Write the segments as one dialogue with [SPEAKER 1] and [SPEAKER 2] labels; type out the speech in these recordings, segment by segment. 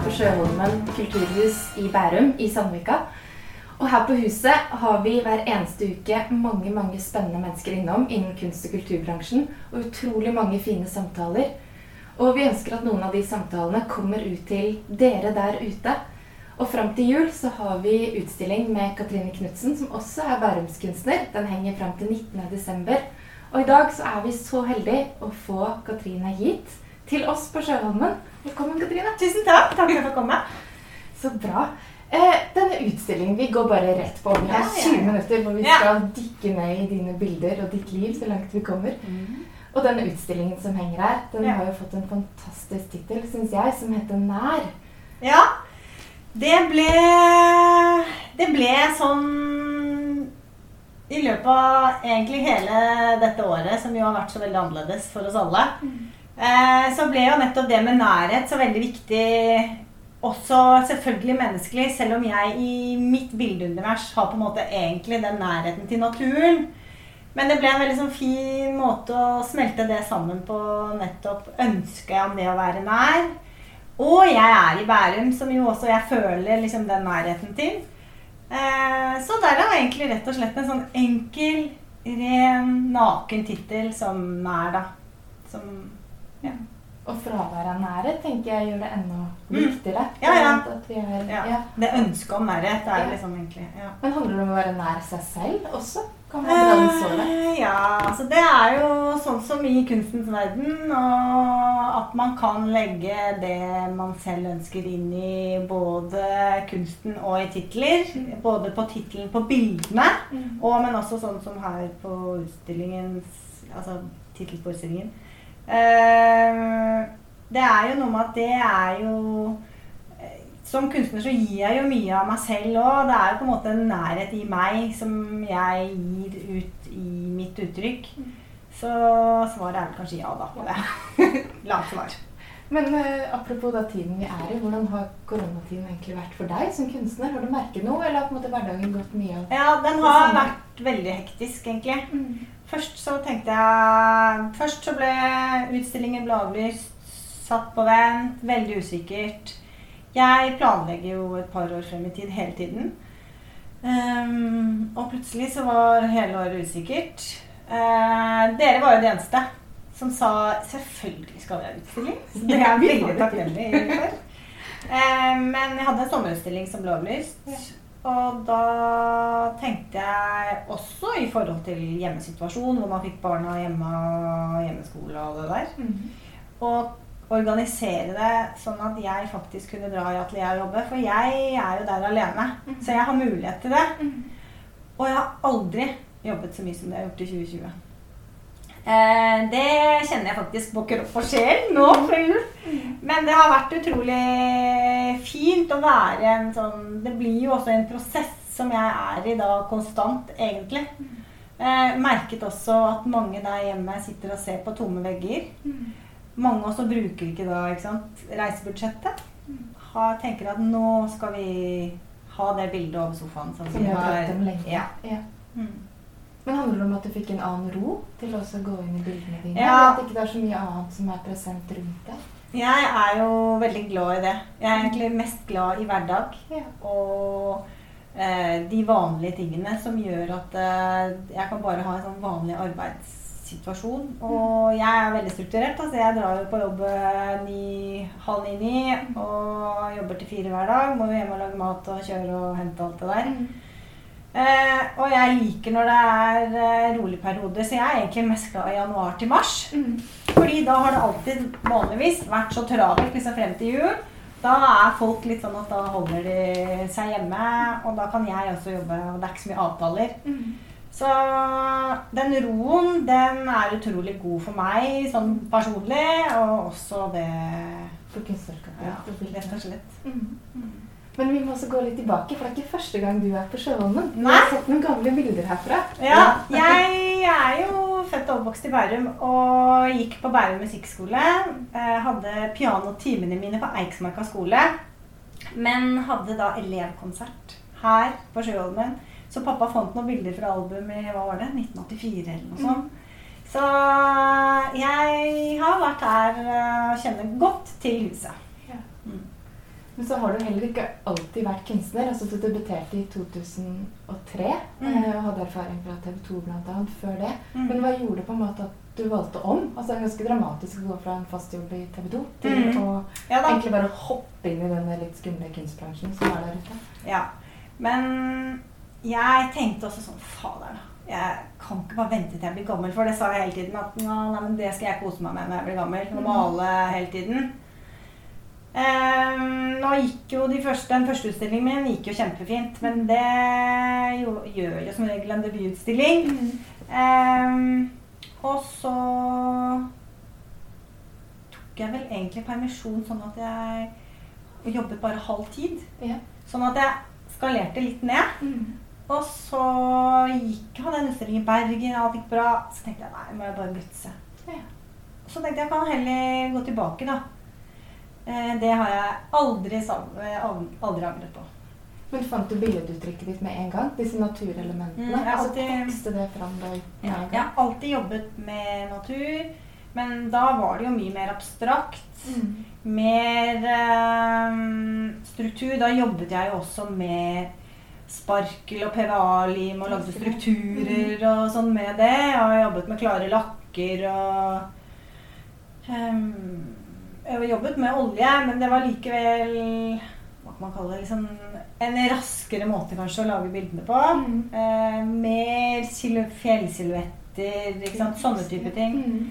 [SPEAKER 1] på Sjøholmen kulturhus i Bærum i Sandvika. Og her på huset har vi hver eneste uke mange mange spennende mennesker innom innen kunst- og kulturbransjen. Og utrolig mange fine samtaler. Og vi ønsker at noen av de samtalene kommer ut til dere der ute. Og fram til jul så har vi utstilling med Katrine Knutsen, som også er bærumskunstner. Den henger fram til 19.12. Og i dag så er vi så heldige å få Katrine hit til oss på Sjøholmen. Velkommen, Katrine.
[SPEAKER 2] Tusen takk. Takk for at jeg komme.
[SPEAKER 1] Så bra. Eh, denne utstillingen, vi går bare rett på. Vi har
[SPEAKER 2] Ja, ja,
[SPEAKER 1] 20
[SPEAKER 2] ja.
[SPEAKER 1] minutter hvor vi skal dykke ned i dine bilder og ditt liv så langt vi kommer. Og denne utstillingen som henger her, den har jo fått en fantastisk tittel, syns jeg, som heter Nær.
[SPEAKER 2] Ja, det ble Det ble sånn I løpet av egentlig hele dette året, som jo har vært så veldig annerledes for oss alle, eh, så ble jo nettopp det med nærhet så veldig viktig. Også selvfølgelig menneskelig, selv om jeg i mitt bildeunivers har på en måte egentlig den nærheten til naturen. Men det ble en veldig sånn fin måte å smelte det sammen på nettopp ønsket om det å være nær. Og jeg er i Bærum, som jo også jeg føler liksom den nærheten til. Så der er egentlig rett og slett en sånn enkel, ren, naken tittel som nær, da. Som ja.
[SPEAKER 1] Og fraværet av nærhet tenker jeg gjør det enda
[SPEAKER 2] Mm.
[SPEAKER 1] viktigere.
[SPEAKER 2] Ja, ja.
[SPEAKER 1] Vi er,
[SPEAKER 2] ja.
[SPEAKER 1] ja.
[SPEAKER 2] Det ønsket om nærhet er
[SPEAKER 1] Ja.
[SPEAKER 2] liksom egentlig ja.
[SPEAKER 1] Men handler det om å være nær seg selv også? Kan man den?
[SPEAKER 2] Eh, Ja, altså det er jo sånn som i kunstens verden, og at man kan legge det man selv ønsker inn i både kunsten og i titler. Både på tittelen på bildene,
[SPEAKER 1] Mm.
[SPEAKER 2] og, men også sånn som her på utstillingen, altså tittelforestillingen det er jo noe med at det er jo eh, som kunstner så gir jeg jo mye av meg selv òg. Det er jo på en måte en nærhet i meg som jeg gir ut i mitt uttrykk. Så svaret er vel kanskje ja, da. på det. Langt svar.
[SPEAKER 1] Men uh, apropos da tiden vi er i, hvordan har koronatiden egentlig vært for deg som kunstner? Har du merket noe, eller har på en måte hverdagen gått mye av
[SPEAKER 2] Ja, den har vært veldig hektisk, egentlig. Først så tenkte jeg Først så ble utstillingen ble avlyst, satt på vent, veldig usikkert. Jeg planlegger jo et par år frem i tid hele tiden. Um, og plutselig så var hele året usikkert. Uh, dere var jo de eneste som sa 'selvfølgelig skal vi ha utstilling'. Så det er jeg veldig takknemlig for. Eh, men jeg hadde en sommerutstilling som ble avlyst. Og da tenkte jeg også i forhold til hjemmesituasjonen, hvor man fikk barna hjemme og hjemmeskole og det der, og organisere det sånn at jeg faktisk kunne dra i atelier og jobbe. For jeg er jo der alene, så jeg har mulighet til det. Og jeg har aldri jobbet så mye som det jeg har gjort i 2020. Eh, det kjenner jeg faktisk på kropp og sjel nå før jul. Men det har vært utrolig fint å være en sånn Det blir jo også en prosess som jeg er i da konstant, egentlig. Eh, merket også at mange der hjemme sitter og ser på tomme vegger. Mange også bruker ikke da ikke sant, reisebudsjettet. Ha, tenker at nå skal vi ha det bildet over sofaen. Som
[SPEAKER 1] Som
[SPEAKER 2] vi
[SPEAKER 1] har.
[SPEAKER 2] Ja.
[SPEAKER 1] Ja.
[SPEAKER 2] Mm.
[SPEAKER 1] Men handler det om at du fikk en annen ro til å gå inn i bildene dine?
[SPEAKER 2] Ja.
[SPEAKER 1] At ikke det er så mye annet som er present rundt deg?
[SPEAKER 2] Jeg er jo veldig glad i det. Jeg er egentlig mest glad i hverdag.
[SPEAKER 1] Ja.
[SPEAKER 2] Og eh, de vanlige tingene som gjør at eh, jeg kan bare ha en sånn vanlig arbeidssituasjon. Og jeg er veldig strukturert. Altså jeg drar jo på jobb eh, ni, halv ni-ni og jobber til fire hver dag. Må jo hjem og lage mat og kjøre og hente alt det der. Eh, og jeg liker når det er eh, rolig periode, så jeg er egentlig mest glad i januar til mars. Fordi da har det alltid vanligvis vært så travelt liksom frem til jul. Da er folk litt sånn at da holder de seg hjemme, og da kan jeg også jobbe. Og det er ikke så mye avtaler. Så den roen, den er utrolig god for meg sånn personlig, og også det
[SPEAKER 1] For kunstnerskapet.
[SPEAKER 2] Ja, rett og slett.
[SPEAKER 1] Mm. Men vi må også gå litt tilbake, for det er ikke første gang du er på Sjøholmen. Vi har sett noen gamle bilder herfra.
[SPEAKER 2] Ja, jeg er jo født og oppvokst i Bærum og gikk på Bærum musikkskole. Eh, hadde pianotimene mine på Eiksmarka skole. Men hadde da elevkonsert her på Sjøholmen. Så pappa fant noen bilder fra album i hva var det, 1984 eller noe sånt. Så jeg har vært her eh, og kjenner godt til huset.
[SPEAKER 1] Men så har du heller ikke alltid vært kunstner. altså Du debuterte i 2003
[SPEAKER 2] Mm.
[SPEAKER 1] eh, og hadde erfaring fra TV 2 bl.a. før det.
[SPEAKER 2] Mm.
[SPEAKER 1] Men hva gjorde det på en måte at du valgte om? Altså Det er ganske dramatisk å gå fra en fast jobb i TV 2 til
[SPEAKER 2] Mm.
[SPEAKER 1] å
[SPEAKER 2] Ja
[SPEAKER 1] egentlig bare hoppe inn i denne litt skumle kunstbransjen som er der ute.
[SPEAKER 2] Ja. Men jeg tenkte også sånn Fader. Jeg kan ikke bare vente til jeg blir gammel, for det sa jeg hele tiden. At nei, men det skal jeg kose meg med når jeg blir gammel. Å
[SPEAKER 1] Mm.
[SPEAKER 2] male hele tiden. Ehm, nå gikk jo de første, Den første utstillingen min gikk jo kjempefint, men det jo, gjør jo som regel en debututstilling. Ehm, og så tok jeg vel egentlig permisjon sånn at jeg jobbet bare halv tid.
[SPEAKER 1] Ja.
[SPEAKER 2] Sånn at jeg skalerte litt ned.
[SPEAKER 1] Mm.
[SPEAKER 2] Og så gikk hadde jeg en utstilling i Bergen, alt gikk bra. Så tenkte jeg nei, må jeg bare gutse.
[SPEAKER 1] Ja.
[SPEAKER 2] Så tenkte jeg kan heller gå tilbake, da. Eh, Det har jeg aldri, eh, aldri angret på.
[SPEAKER 1] Men fant du billeduttrykket ditt med en gang? Disse naturelementene?
[SPEAKER 2] Mm, har
[SPEAKER 1] altså,
[SPEAKER 2] alltid-
[SPEAKER 1] det fram da
[SPEAKER 2] Ja, jeg har alltid jobbet med natur, men da var det jo mye mer abstrakt.
[SPEAKER 1] Mm.
[SPEAKER 2] Mer øh, struktur. Da jobbet jeg jo også med sparkel og PVA-lim og lagde strukturer og sånn med det. Jeg jobbet med klare lakker og har jobbet med olje, men det var likevel Hva kan man kalle det? Liksom en raskere måte kanskje å lage bildene på.
[SPEAKER 1] Mm.
[SPEAKER 2] Eh, mer fjellsilhuetter. Sånne type ting.
[SPEAKER 1] Mm.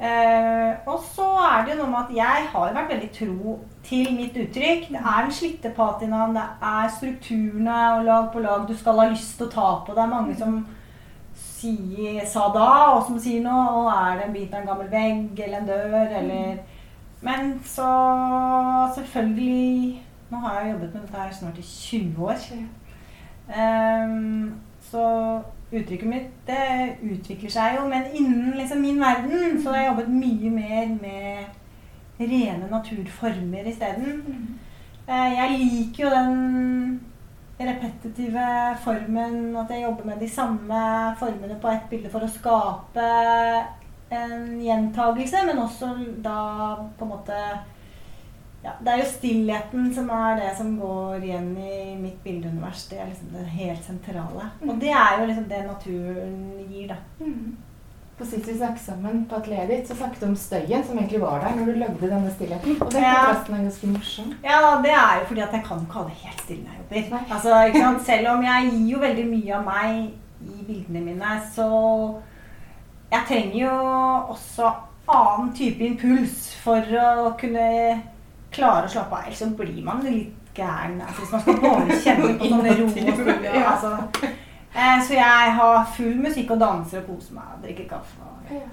[SPEAKER 2] Eh, og så er det jo noe med at jeg har vært veldig tro til mitt uttrykk. Det er den slitte patinaen, det er strukturene og lag på lag du skal ha lyst til å ta på. Det er mange som sier, sa da, og som sier nå, og er det en bit av en gammel vegg eller en dør, eller Men så selvfølgelig Nå har jeg jobbet med dette her snart i 20 år. Um, så uttrykket mitt det utvikler seg jo, men innen liksom min verden så har jeg jobbet mye mer med rene naturformer isteden.
[SPEAKER 1] Mm.
[SPEAKER 2] Eh, jeg liker jo den repetitive formen, at jeg jobber med de samme formene på ett bilde for å skape en gjentagelse, men også da på en måte ja, Det er jo stillheten som er det som går igjen i mitt bildeunivers. Det er liksom det helt sentrale. Og det er jo liksom det naturen gir, da.
[SPEAKER 1] Mm. På sist vi snakket sammen på atelieret ditt, så snakket du om støyen som egentlig var der når du lagde denne stillheten. Og den
[SPEAKER 2] Ja.
[SPEAKER 1] kontrasten er ganske morsom.
[SPEAKER 2] Ja, det er jo fordi at jeg kan ikke ha det helt stille når jeg jobber.
[SPEAKER 1] Nei.
[SPEAKER 2] Altså, ikke sant? Selv om jeg gir jo veldig mye av meg i bildene mine, så Jeg trenger jo også annen type impuls for å kunne klare å slappe av. Ellers så blir man litt gæren. Altså, hvis man skal bare kjenne på sånn ro og.
[SPEAKER 1] Ja.
[SPEAKER 2] Altså. Eh, så jeg har full musikk og danser og koser meg og drikker kaffe. Og,
[SPEAKER 1] Ja.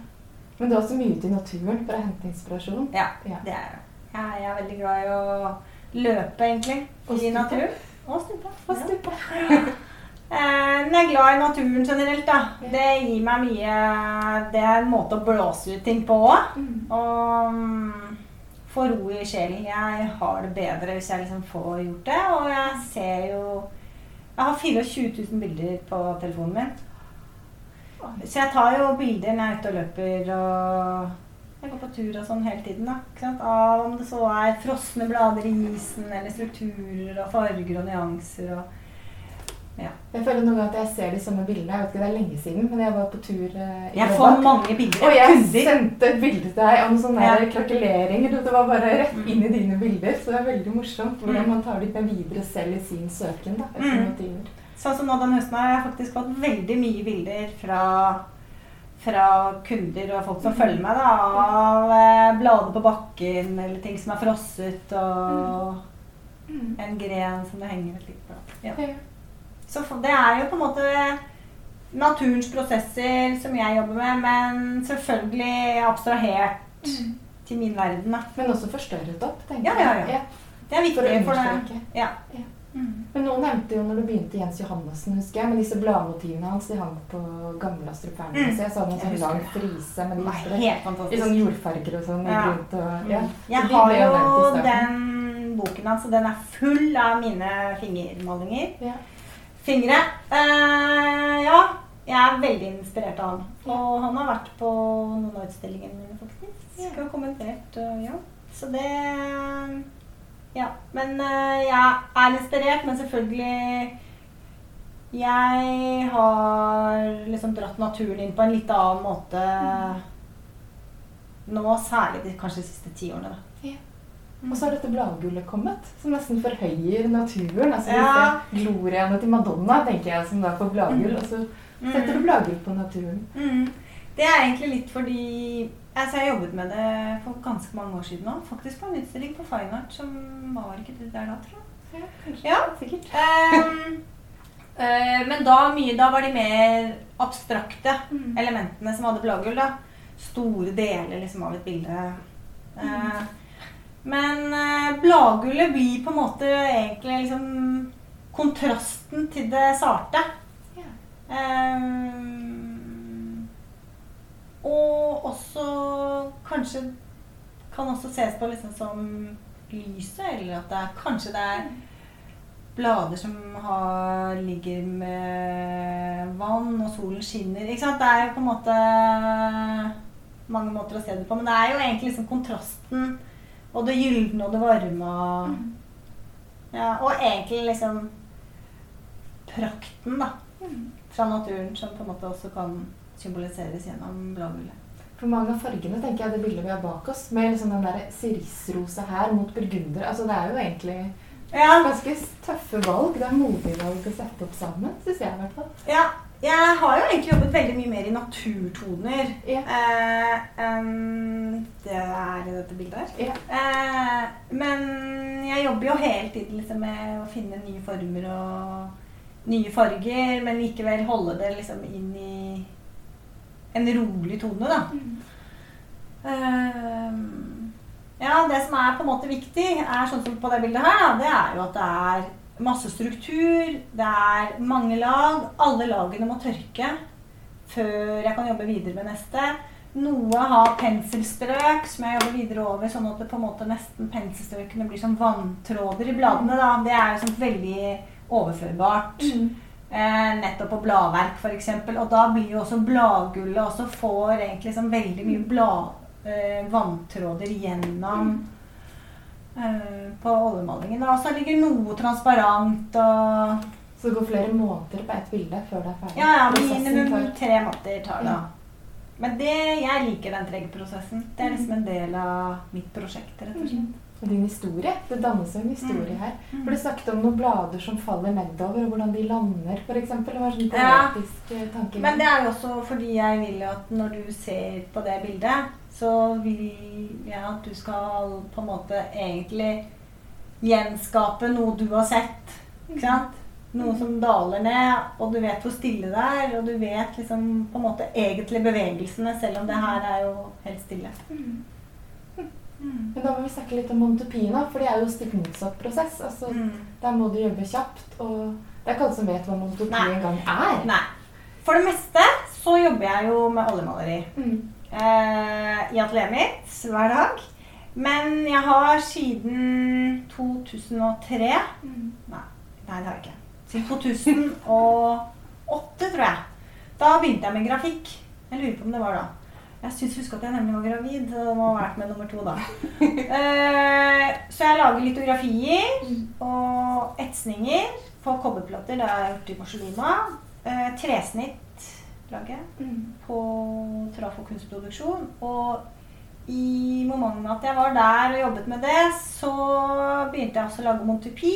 [SPEAKER 1] Men du er også mye ute i naturen for å hente inspirasjon.
[SPEAKER 2] ja,
[SPEAKER 1] Ja.
[SPEAKER 2] det er jeg. Jeg er veldig glad i å løpe, egentlig.
[SPEAKER 1] Og
[SPEAKER 2] I naturen. Og stupe.
[SPEAKER 1] Og stupe.
[SPEAKER 2] Eh, men jeg er glad i naturen generelt. da. Det gir meg mye Det er en måte å blåse ut ting på òg.
[SPEAKER 1] Mm.
[SPEAKER 2] Og mm, få ro i sjelen. Jeg har det bedre hvis jeg liksom får gjort det. Og jeg ser jo Jeg har 24 000 bilder på telefonen min. Så jeg tar jo bilder når jeg er ute og løper og jeg går på tur og sånn hele tiden. da? Av om det så er frosne blader i isen, eller strukturer og farger og nyanser. og
[SPEAKER 1] Jeg føler noen ganger at jeg ser de samme bildene. Jeg vet ikke, Det er lenge siden, men jeg var på tur eh, i
[SPEAKER 2] Jeg får mange bilder
[SPEAKER 1] Og jeg
[SPEAKER 2] kunder.
[SPEAKER 1] sendte et bilde til deg om sånne
[SPEAKER 2] Ja.
[SPEAKER 1] krakeleringer. Det var bare rett
[SPEAKER 2] Mm.
[SPEAKER 1] inn i dine bilder. Så det er veldig morsomt hvordan
[SPEAKER 2] Mm.
[SPEAKER 1] man tar det med videre selv i sin søken. da, etter
[SPEAKER 2] Mm.
[SPEAKER 1] motiver.
[SPEAKER 2] Sånn som nå den høsten har jeg faktisk fått veldig mye bilder fra, fra kunder og folk som
[SPEAKER 1] Mm.
[SPEAKER 2] følger meg, da, av eh, blader på bakken eller ting som er frosset, og
[SPEAKER 1] Mm.
[SPEAKER 2] en gren som det henger et lite Ja, Ja.
[SPEAKER 1] Ja.
[SPEAKER 2] Så det er jo på en måte naturens prosesser som jeg jobber med, men selvfølgelig abstrahert
[SPEAKER 1] Mm.
[SPEAKER 2] til min verden. Da.
[SPEAKER 1] Men også forstørret opp, tenker
[SPEAKER 2] jeg. Ja, ja,
[SPEAKER 1] ja.
[SPEAKER 2] Det er
[SPEAKER 1] For
[SPEAKER 2] viktig for det.
[SPEAKER 1] understreke.
[SPEAKER 2] Ja.
[SPEAKER 1] Ja.
[SPEAKER 2] Mm.
[SPEAKER 1] Men noen nevnte jo når du begynte Jens Johannessen, husker jeg, med disse bladmotivene hans. De hang på gamle Astrup
[SPEAKER 2] Mm.
[SPEAKER 1] Fearnley. Så jeg så en sånn lang frise med lister
[SPEAKER 2] helt
[SPEAKER 1] i
[SPEAKER 2] fantastisk.
[SPEAKER 1] sånn jordfarger og sånn.
[SPEAKER 2] Ja.
[SPEAKER 1] og, ja.
[SPEAKER 2] Mm.
[SPEAKER 1] Så
[SPEAKER 2] Jeg har
[SPEAKER 1] jo
[SPEAKER 2] den boken hans, og den er full av mine fingermalinger.
[SPEAKER 1] Ja.
[SPEAKER 2] Fingre. Uh, ja, jeg er veldig inspirert av han. Og han har vært på noen av utstillingene mine, faktisk.
[SPEAKER 1] Ja.
[SPEAKER 2] Og kommentert, uh, ja. Så det Ja, men uh, jeg er inspirert, men selvfølgelig Jeg har liksom dratt naturen inn på en litt annen måte nå, særlig de, kanskje de siste ti årene. da.
[SPEAKER 1] Og så har dette bladgullet kommet, som nesten forhøyer naturen. Altså
[SPEAKER 2] Ja.
[SPEAKER 1] disse gloriaene til Madonna, tenker jeg, som da får bladgull. Og så setter du bladgull på naturen.
[SPEAKER 2] Mm. Det er egentlig litt fordi altså Jeg jobbet med det for ganske mange år siden nå. Faktisk på en utstilling på Fine Art som var ikke det der da, tror jeg.
[SPEAKER 1] Ja, kanskje.
[SPEAKER 2] Ja.
[SPEAKER 1] Sikkert.
[SPEAKER 2] Um, uh, men da, mye, da var de mer abstrakte
[SPEAKER 1] Mm.
[SPEAKER 2] elementene som hadde bladgull. da. Store deler liksom av et bilde. Eh, men eh, bladgullet blir på en måte egentlig liksom kontrasten til det sarte.
[SPEAKER 1] Ja.
[SPEAKER 2] Ehm, og også kanskje kan også ses på liksom som lyset, eller at det er, kanskje det er blader som har, ligger med vann, og solen skinner. Ikke sant? Det er jo på en måte mange måter å se det på, men det er jo egentlig liksom kontrasten og det gylne og det varme. Og,
[SPEAKER 1] Mm.
[SPEAKER 2] ja, og egentlig liksom prakten, da
[SPEAKER 1] Mm.
[SPEAKER 2] fra naturen som på en måte også kan symboliseres gjennom bladgullet.
[SPEAKER 1] For mange av fargene tenker jeg det bildet vi har bak oss, med liksom den der sirisrosa her mot burgunder altså Det er jo egentlig
[SPEAKER 2] Ja,
[SPEAKER 1] ganske tøffe valg. Det er modige valg å sette opp sammen, syns jeg i hvert fall.
[SPEAKER 2] ja, jeg har jo egentlig jobbet veldig mye mer i naturtoner
[SPEAKER 1] Ja.
[SPEAKER 2] eh, enn det er i dette bildet her.
[SPEAKER 1] Ja.
[SPEAKER 2] Eh, men jeg jobber jo hele tiden liksom med å finne nye former og nye farger, men likevel holde det liksom inn i en rolig tone, da. Ehm, ja, det som er på en måte viktig, er sånn som på det bildet her, da, det er jo at det er masse struktur, det er mange lag. Alle lagene må tørke før jeg kan jobbe videre med neste. Noe har penselstrøk som jeg jobber videre over, sånn at det på en måte nesten penselstrøkene blir som vanntråder i bladene. da. Det er jo sånn veldig overførbart. Eh, nettopp på bladverk, f.eks. Og da blir jo også bladgullet også får egentlig sånn veldig mye blad, eh, vanntråder gjennom eh, på oljemalingen. Og så ligger noe transparent og
[SPEAKER 1] Så det går flere måneder på ett bilde før det er ferdig.
[SPEAKER 2] Ja, ja, minimum
[SPEAKER 1] tar-
[SPEAKER 2] tre måneder tar det.
[SPEAKER 1] Ja.
[SPEAKER 2] Men det, jeg liker den trege prosessen. Det er liksom en del av mitt prosjekt, rett og slett.
[SPEAKER 1] Og din historie. Det dannes en historie
[SPEAKER 2] Mm.
[SPEAKER 1] her. For du snakket om noen blader som faller nedover, og hvordan de lander, f.eks. Det var sånn
[SPEAKER 2] Ja.
[SPEAKER 1] eh, tanke.
[SPEAKER 2] Men det er jo også fordi jeg vil at når du ser på det bildet, så vil jeg at du skal på en måte egentlig gjenskape noe du har sett. Ikke sant? Noe som daler ned, og du vet hvor stille det er. Og du vet liksom på en måte egentlig bevegelsene, selv om det her er jo helt stille.
[SPEAKER 1] Mm.
[SPEAKER 2] Mm.
[SPEAKER 1] Men da må vi snakke litt om Montepina, for det er jo stikk motsatt prosess. Altså,
[SPEAKER 2] Mm.
[SPEAKER 1] Der må du jobbe kjapt, og det er ikke alle som vet hva Montepi
[SPEAKER 2] Nei.
[SPEAKER 1] engang er.
[SPEAKER 2] Nei. For det meste så jobber jeg jo med oljemaleri.
[SPEAKER 1] Mm.
[SPEAKER 2] Eh, i atelieret mitt hver dag. Men jeg har siden 2003
[SPEAKER 1] Mm.
[SPEAKER 2] Nei, nei det har jeg ikke. Siden 2008, tror jeg. Da begynte jeg med grafikk. Jeg lurer på om det var da. Jeg syns husk at jeg nemlig var gravid. Det må ha vært med nummer to da. Eh, så jeg lager litografier og etsninger på kobberplater. Det har jeg gjort i Barcelona. Eh, tresnitt lager jeg
[SPEAKER 1] Mm.
[SPEAKER 2] på Trafo kunstproduksjon. Og i momentet med at jeg var der og jobbet med det, så begynte jeg også å lage Montepi.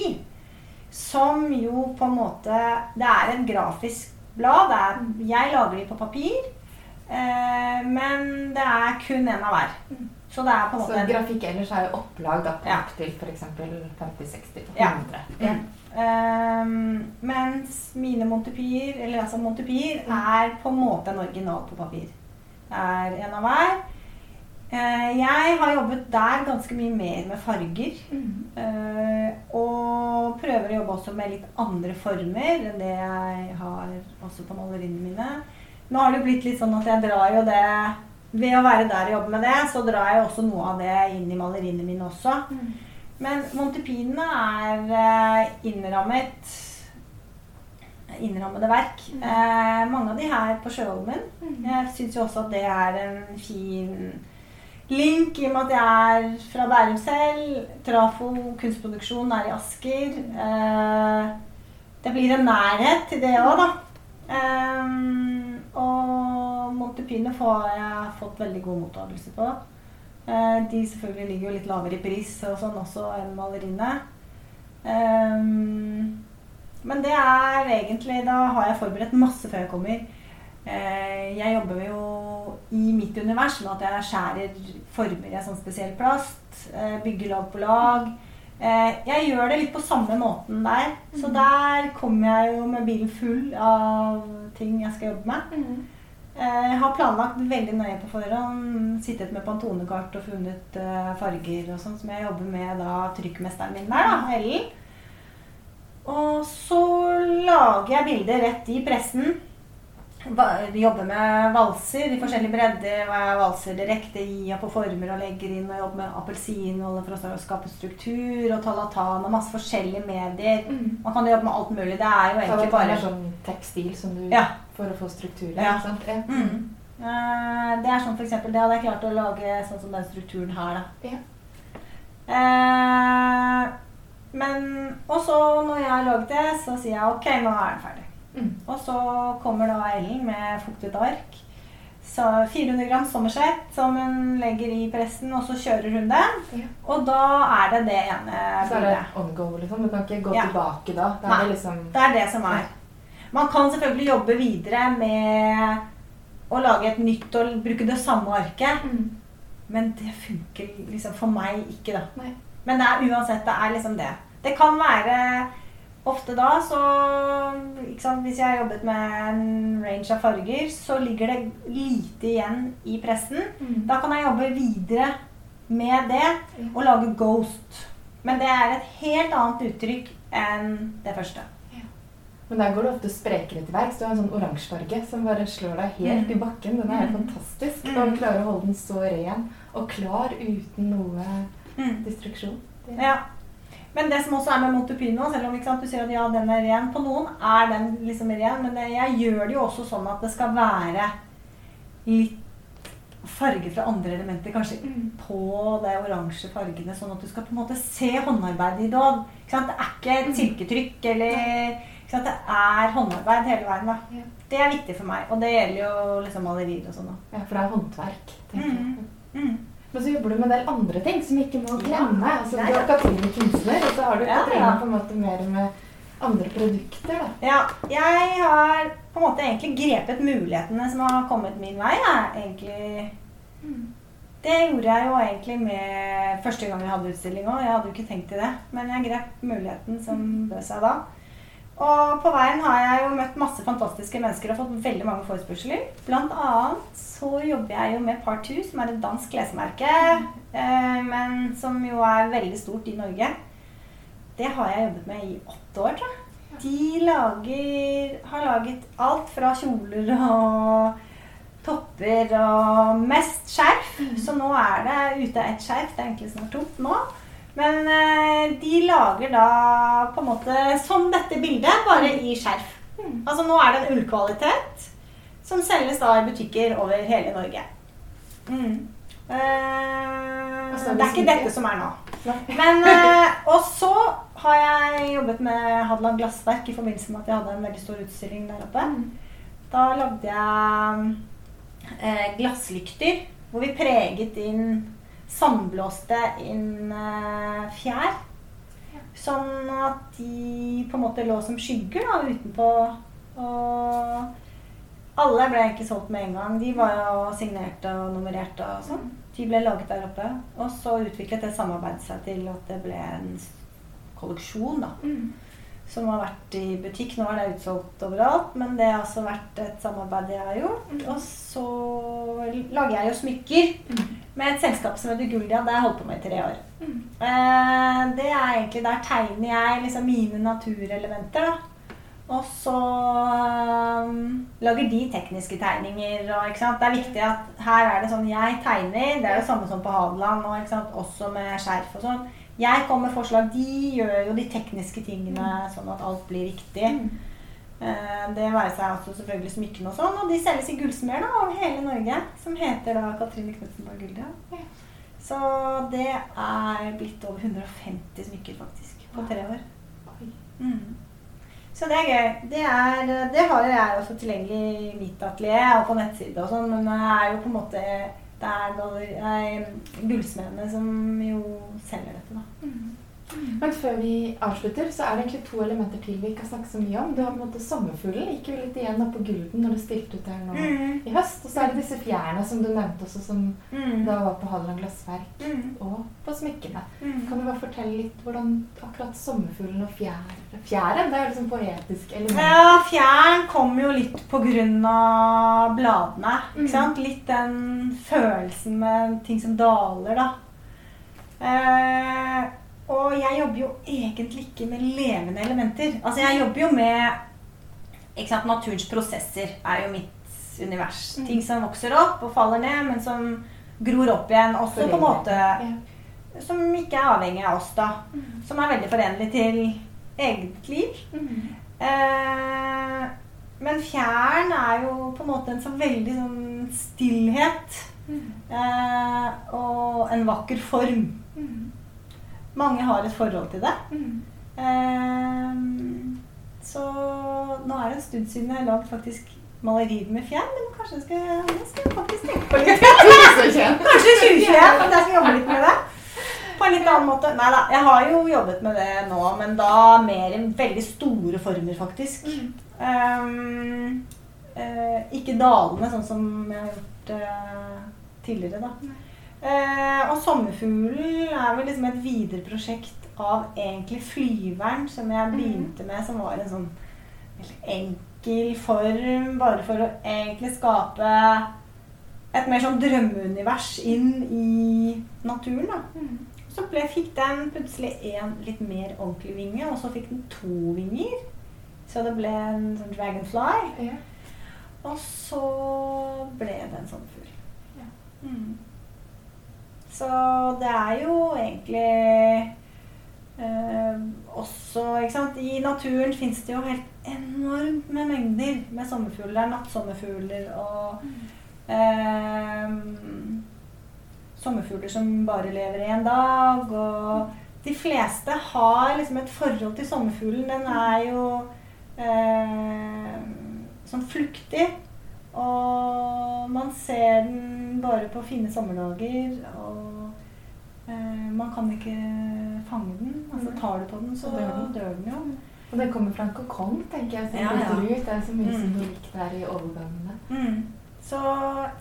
[SPEAKER 2] Som jo på en måte Det er et grafisk blad. Er, jeg lager de på papir. Eh, men det er kun én av hver.
[SPEAKER 1] Mm.
[SPEAKER 2] Så det på en
[SPEAKER 1] Så grafikk ellers er jo opplag da, på
[SPEAKER 2] Ja.
[SPEAKER 1] opptil f.eks. 50-60-100.
[SPEAKER 2] Ja. Ehm, mens mine montepier, eller altså montepier, er på en måte en original på papir. Det er en av hver. Uh, jeg har jobbet der ganske mye mer med farger.
[SPEAKER 1] Mm.
[SPEAKER 2] Uh, og prøver å jobbe også med litt andre former enn det jeg har også på maleriene mine. Nå har det blitt litt sånn at jeg drar jo det Ved å være der og jobbe med det, så drar jeg også noe av det inn i maleriene mine også.
[SPEAKER 1] Mm.
[SPEAKER 2] Men montepinene er eh, innrammet innrammede verk.
[SPEAKER 1] Mm.
[SPEAKER 2] Eh, mange av de her på Sjøholmen.
[SPEAKER 1] Mm.
[SPEAKER 2] Jeg syns jo også at det er en fin Link i og med at jeg er fra Bærum selv. Trafo kunstproduksjon er i Asker. Eh, det blir en nærhet til det òg, da. Eh, og Montepino har jeg fått veldig god mottakelse på. Eh, de selvfølgelig ligger jo litt lavere i pris og sånn også enn maleriene. Eh, men det er egentlig Da har jeg forberedt masse før jeg kommer. Eh, jeg jobber jo i mitt univers med at jeg skjærer former i en sånn spesiell plast. Eh, bygger lag på lag. Eh, jeg gjør det litt på samme måten der. Så
[SPEAKER 1] Mhm.
[SPEAKER 2] der kommer jeg jo med bilen full av ting jeg skal jobbe med.
[SPEAKER 1] Mm.
[SPEAKER 2] Jeg har planlagt veldig nøye på forhånd. Sittet med pantonekart og funnet eh, farger og sånn, som jeg jobber med da trykkmesteren min der, da, Ellen. Og så lager jeg bilder rett i pressen. Jobber med valser i forskjellige bredder. Og jeg valser direkte i og på former og legger inn. Og jobber med appelsinolje for å skape struktur. Og talatan og masse forskjellige medier.
[SPEAKER 1] Mm.
[SPEAKER 2] Man kan jobbe med alt mulig. Det er jo egentlig
[SPEAKER 1] er
[SPEAKER 2] bare
[SPEAKER 1] sånn tekstil som du
[SPEAKER 2] Ja.
[SPEAKER 1] For å få struktur.
[SPEAKER 2] Ja.
[SPEAKER 1] Ja.
[SPEAKER 2] Mm. Eh, Det er sånn for eksempel, det hadde jeg klart å lage sånn som den strukturen her, da.
[SPEAKER 1] Ja.
[SPEAKER 2] Eh, men Og så når jeg har laget det, så sier jeg ok, nå er den ferdig.
[SPEAKER 1] Mm.
[SPEAKER 2] Og så kommer da Ellen med fuktet ark. Så 400 gram sommersett som hun legger i pressen, og så kjører hun det.
[SPEAKER 1] Ja.
[SPEAKER 2] Og da er det det ene
[SPEAKER 1] Så er det
[SPEAKER 2] bildet.
[SPEAKER 1] on go, liksom. Du kan ikke gå
[SPEAKER 2] Ja.
[SPEAKER 1] tilbake da. Det er det liksom
[SPEAKER 2] Det er det som er. Man kan selvfølgelig jobbe videre med å lage et nytt og bruke det samme arket.
[SPEAKER 1] mm.
[SPEAKER 2] Men det funker liksom for meg ikke, da.
[SPEAKER 1] Nei.
[SPEAKER 2] Men det er uansett, det er liksom det. Det kan være Ofte da så ikke sant, Hvis jeg har jobbet med en range av farger, så ligger det lite igjen i pressen.
[SPEAKER 1] Mm.
[SPEAKER 2] Da kan jeg jobbe videre med det og lage ghost. Men det er et helt annet uttrykk enn det første.
[SPEAKER 1] Men der går det ofte sprekere til verks. Du har en sånn oransjefarge som bare slår deg helt
[SPEAKER 2] Mm.
[SPEAKER 1] i bakken. Den er helt
[SPEAKER 2] Mm.
[SPEAKER 1] fantastisk.
[SPEAKER 2] Mm.
[SPEAKER 1] Og klarer å holde den så ren og klar uten noe distruksjon. Det-
[SPEAKER 2] Ja. Men det som også er med Montepino, selv om sant, du sier at ja, den er ren på noen, er den liksom ren, men jeg gjør det jo også sånn at det skal være litt farge fra andre elementer kanskje
[SPEAKER 1] Mm.
[SPEAKER 2] på de oransje fargene, sånn at du skal på en måte se håndarbeidet i òg. Det er ikke et
[SPEAKER 1] Mm.
[SPEAKER 2] silketrykk eller sant? Det er håndarbeid hele veien. da. Det er viktig for meg, og det gjelder jo liksom malerier og sånn.
[SPEAKER 1] Ja, for det er håndverk. tenker jeg.
[SPEAKER 2] Mm. Mm.
[SPEAKER 1] Men så jobber du med en del andre ting som ikke må
[SPEAKER 2] Ja.
[SPEAKER 1] Altså, du er Katrine kunstner, og så har du Katrine
[SPEAKER 2] ja.
[SPEAKER 1] på en måte mer med andre produkter. da.
[SPEAKER 2] Ja, jeg har på en måte egentlig grepet mulighetene som har kommet min vei. da, egentlig. Det gjorde jeg jo egentlig med første gang jeg hadde utstilling òg. Jeg hadde jo ikke tenkt til det, men jeg grep muligheten som bød seg da. Og på veien har jeg jo møtt masse fantastiske mennesker og fått veldig mange forespørsler. Blant annet så jobber jeg jo med Part 2, som er et dansk klesmerke, eh, men som jo er veldig stort i Norge. Det har jeg jobbet med i åtte år, tror jeg. De lager, har laget alt fra kjoler og topper og mest skjerf.
[SPEAKER 1] Mhm.
[SPEAKER 2] Så nå er det ute ett skjerf. Det er egentlig snart tomt nå. Men eh, de lager da på en måte som dette bildet, bare i skjerf.
[SPEAKER 1] Mm.
[SPEAKER 2] Altså nå er det en ullkvalitet som selges da i butikker over hele Norge. Mm. Eh,
[SPEAKER 1] Altså,
[SPEAKER 2] det er ikke dette som er nå. Men, eh, og så har jeg jobbet med Hadeland Glassverk i forbindelse med at jeg hadde en veldig stor utstilling der oppe.
[SPEAKER 1] Mm.
[SPEAKER 2] Da lagde jeg eh, glasslykter hvor vi preget inn Sandblåste inn eh, fjær. Sånn at de på en måte lå som skygger da utenpå. Og alle ble ikke solgt med en gang. De var jo signerte og nummererte og sånn. De ble laget der oppe. Og så utviklet det samarbeidet seg til at det ble en kolleksjon, da
[SPEAKER 1] Mm.
[SPEAKER 2] Som har vært i butikk. Nå er det utsolgt overalt, men det har også vært et samarbeid jeg har gjort.
[SPEAKER 1] Mm.
[SPEAKER 2] Og så lager jeg jo smykker
[SPEAKER 1] Mm.
[SPEAKER 2] med et selskap som heter Guldia. Det har jeg holdt på med i tre år.
[SPEAKER 1] Mm.
[SPEAKER 2] Eh, det er egentlig Der tegner jeg liksom mine naturelementer, da. Og så um, lager de tekniske tegninger. Og? Det er viktig at her er det sånn jeg tegner. Det er det samme som på Hadeland, og, også med skjerf og sånn. Jeg kommer med forslag. De gjør jo de tekniske tingene sånn at alt blir riktig.
[SPEAKER 1] Mm.
[SPEAKER 2] Eh, det være seg altså selvfølgelig smykkene og sånn. Og de selges i gullsmeder over hele Norge, som heter da Katrine Knutsenborg Gulda. Så det er blitt over 150 smykker, faktisk, på tre år. Mm. Så det er gøy. Det, er, det har jeg også tilgjengelig i mitt atelier og på nettside og sånn, men det er jo på en måte det er galler- gullsmedene som jo selger dette, da.
[SPEAKER 1] Mm. Men før vi avslutter, så er det egentlig to elementer til vi ikke har snakket så mye om. Du har på en måte sommerfuglen. Gikk jo litt igjen oppå Gulden når du stilte ut her nå
[SPEAKER 2] Mm.
[SPEAKER 1] i høst. Og så er det disse fjærene som du nevnte også, som
[SPEAKER 2] Mm.
[SPEAKER 1] da var på Hadeland Glassverk
[SPEAKER 2] Mm.
[SPEAKER 1] og på smykkene.
[SPEAKER 2] Mm.
[SPEAKER 1] Kan du bare fortelle litt hvordan akkurat sommerfuglen og fjær Fjæren, det er jo liksom poetisk element.
[SPEAKER 2] Ja, fjæren kommer jo litt på grunn av bladene.
[SPEAKER 1] Mm.
[SPEAKER 2] Ikke sant? Litt den følelsen med ting som daler, da. Eh, og jeg jobber jo egentlig ikke med levende elementer. Altså, jeg jobber jo med ikke sant, Naturens prosesser er jo mitt univers.
[SPEAKER 1] Mm.
[SPEAKER 2] Ting som vokser opp og faller ned, men som gror opp igjen. Også på en måte
[SPEAKER 1] Ja.
[SPEAKER 2] som ikke er avhengig av oss, da.
[SPEAKER 1] Mm.
[SPEAKER 2] Som er veldig forenlig til eget liv.
[SPEAKER 1] Mm.
[SPEAKER 2] Eh, men fjern er jo på en måte en så veldig sånn stillhet.
[SPEAKER 1] Mm.
[SPEAKER 2] Eh, og en vakker form. Mange har et forhold til det.
[SPEAKER 1] Mm.
[SPEAKER 2] Eh, så nå er det en stund siden jeg har lagd faktisk malerier med fjær, men kanskje jeg skal, jeg skal faktisk tenke på litt. Kanskje 2021, at jeg skal jobbe litt med det. På en litt annen måte. Nei da, jeg har jo jobbet med det nå, men da mer i veldig store former, faktisk.
[SPEAKER 1] Mm.
[SPEAKER 2] Ehm, eh, ikke dalende, sånn som jeg har gjort eh, tidligere, da. Eh, og sommerfuglen er vel liksom et videreprosjekt av egentlig flyveren, som jeg
[SPEAKER 1] Mhm.
[SPEAKER 2] begynte med, som var en sånn veldig enkel form, bare for å egentlig skape et mer sånn drømmeunivers inn i naturen, da.
[SPEAKER 1] Mm.
[SPEAKER 2] Så ble, fikk den plutselig en litt mer ordentlig vinge, og så fikk den to vinger. Så det ble en sånn dragonfly.
[SPEAKER 1] Ja.
[SPEAKER 2] Og så ble det en sånn fugl.
[SPEAKER 1] Ja.
[SPEAKER 2] Mm. Så det er jo egentlig eh, også ikke sant? I naturen fins det jo helt enormt med mengder med sommerfugler. Det er nattsommerfugler og eh, sommerfugler som bare lever i en dag. Og de fleste har liksom et forhold til sommerfuglen. Den er jo eh, sånn fluktig. Og man ser den bare på fine sommerdager. Man kan ikke fange den. Altså tar du på den, så
[SPEAKER 1] dør den.
[SPEAKER 2] jo.
[SPEAKER 1] Og det kommer fra en kokong, tenker jeg. Som
[SPEAKER 2] Ja, ja.
[SPEAKER 1] ut. Det er så mye
[SPEAKER 2] Mm.
[SPEAKER 1] symbolikk der i overgangene.
[SPEAKER 2] Mm. Så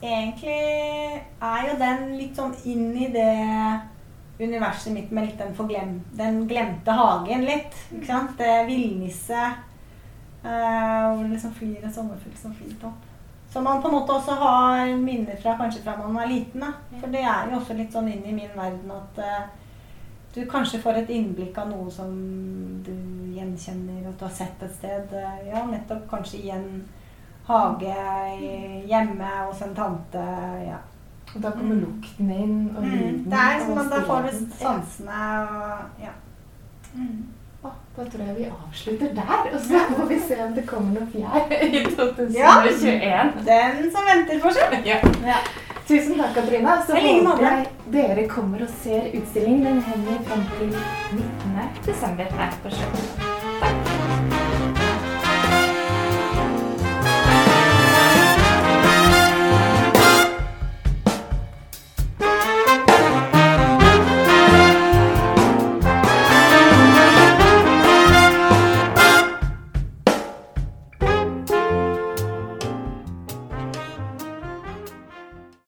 [SPEAKER 2] egentlig er jo den litt sånn inn i det universet mitt med litt den, forglem, den glemte hagen litt. Ikke sant? Det villnisset Uh, hvor det liksom flyr en sommerfugl som flyr på. Som man på en måte også har minner fra kanskje fra man var liten. Da. For det er jo også litt sånn inn i min verden at uh, du kanskje får et innblikk av noe som du gjenkjenner, at du har sett et sted. Uh, Ja, nettopp kanskje i en hage hjemme hos en tante. Ja.
[SPEAKER 1] Og da kommer
[SPEAKER 2] Mm.
[SPEAKER 1] lukten inn, og lyden.
[SPEAKER 2] Mm. Det er som at da får du sansene og ja. Mm.
[SPEAKER 1] Da tror jeg vi avslutter der, og så får vi se om det kommer noe fjær i 2021.
[SPEAKER 2] Ja, Den som venter får se.
[SPEAKER 1] Ja.
[SPEAKER 2] Ja.
[SPEAKER 1] Tusen takk, Katrina. Så håper jeg dere kommer og ser utstillingen. Den henger fram til 19. desember her på Sjøen.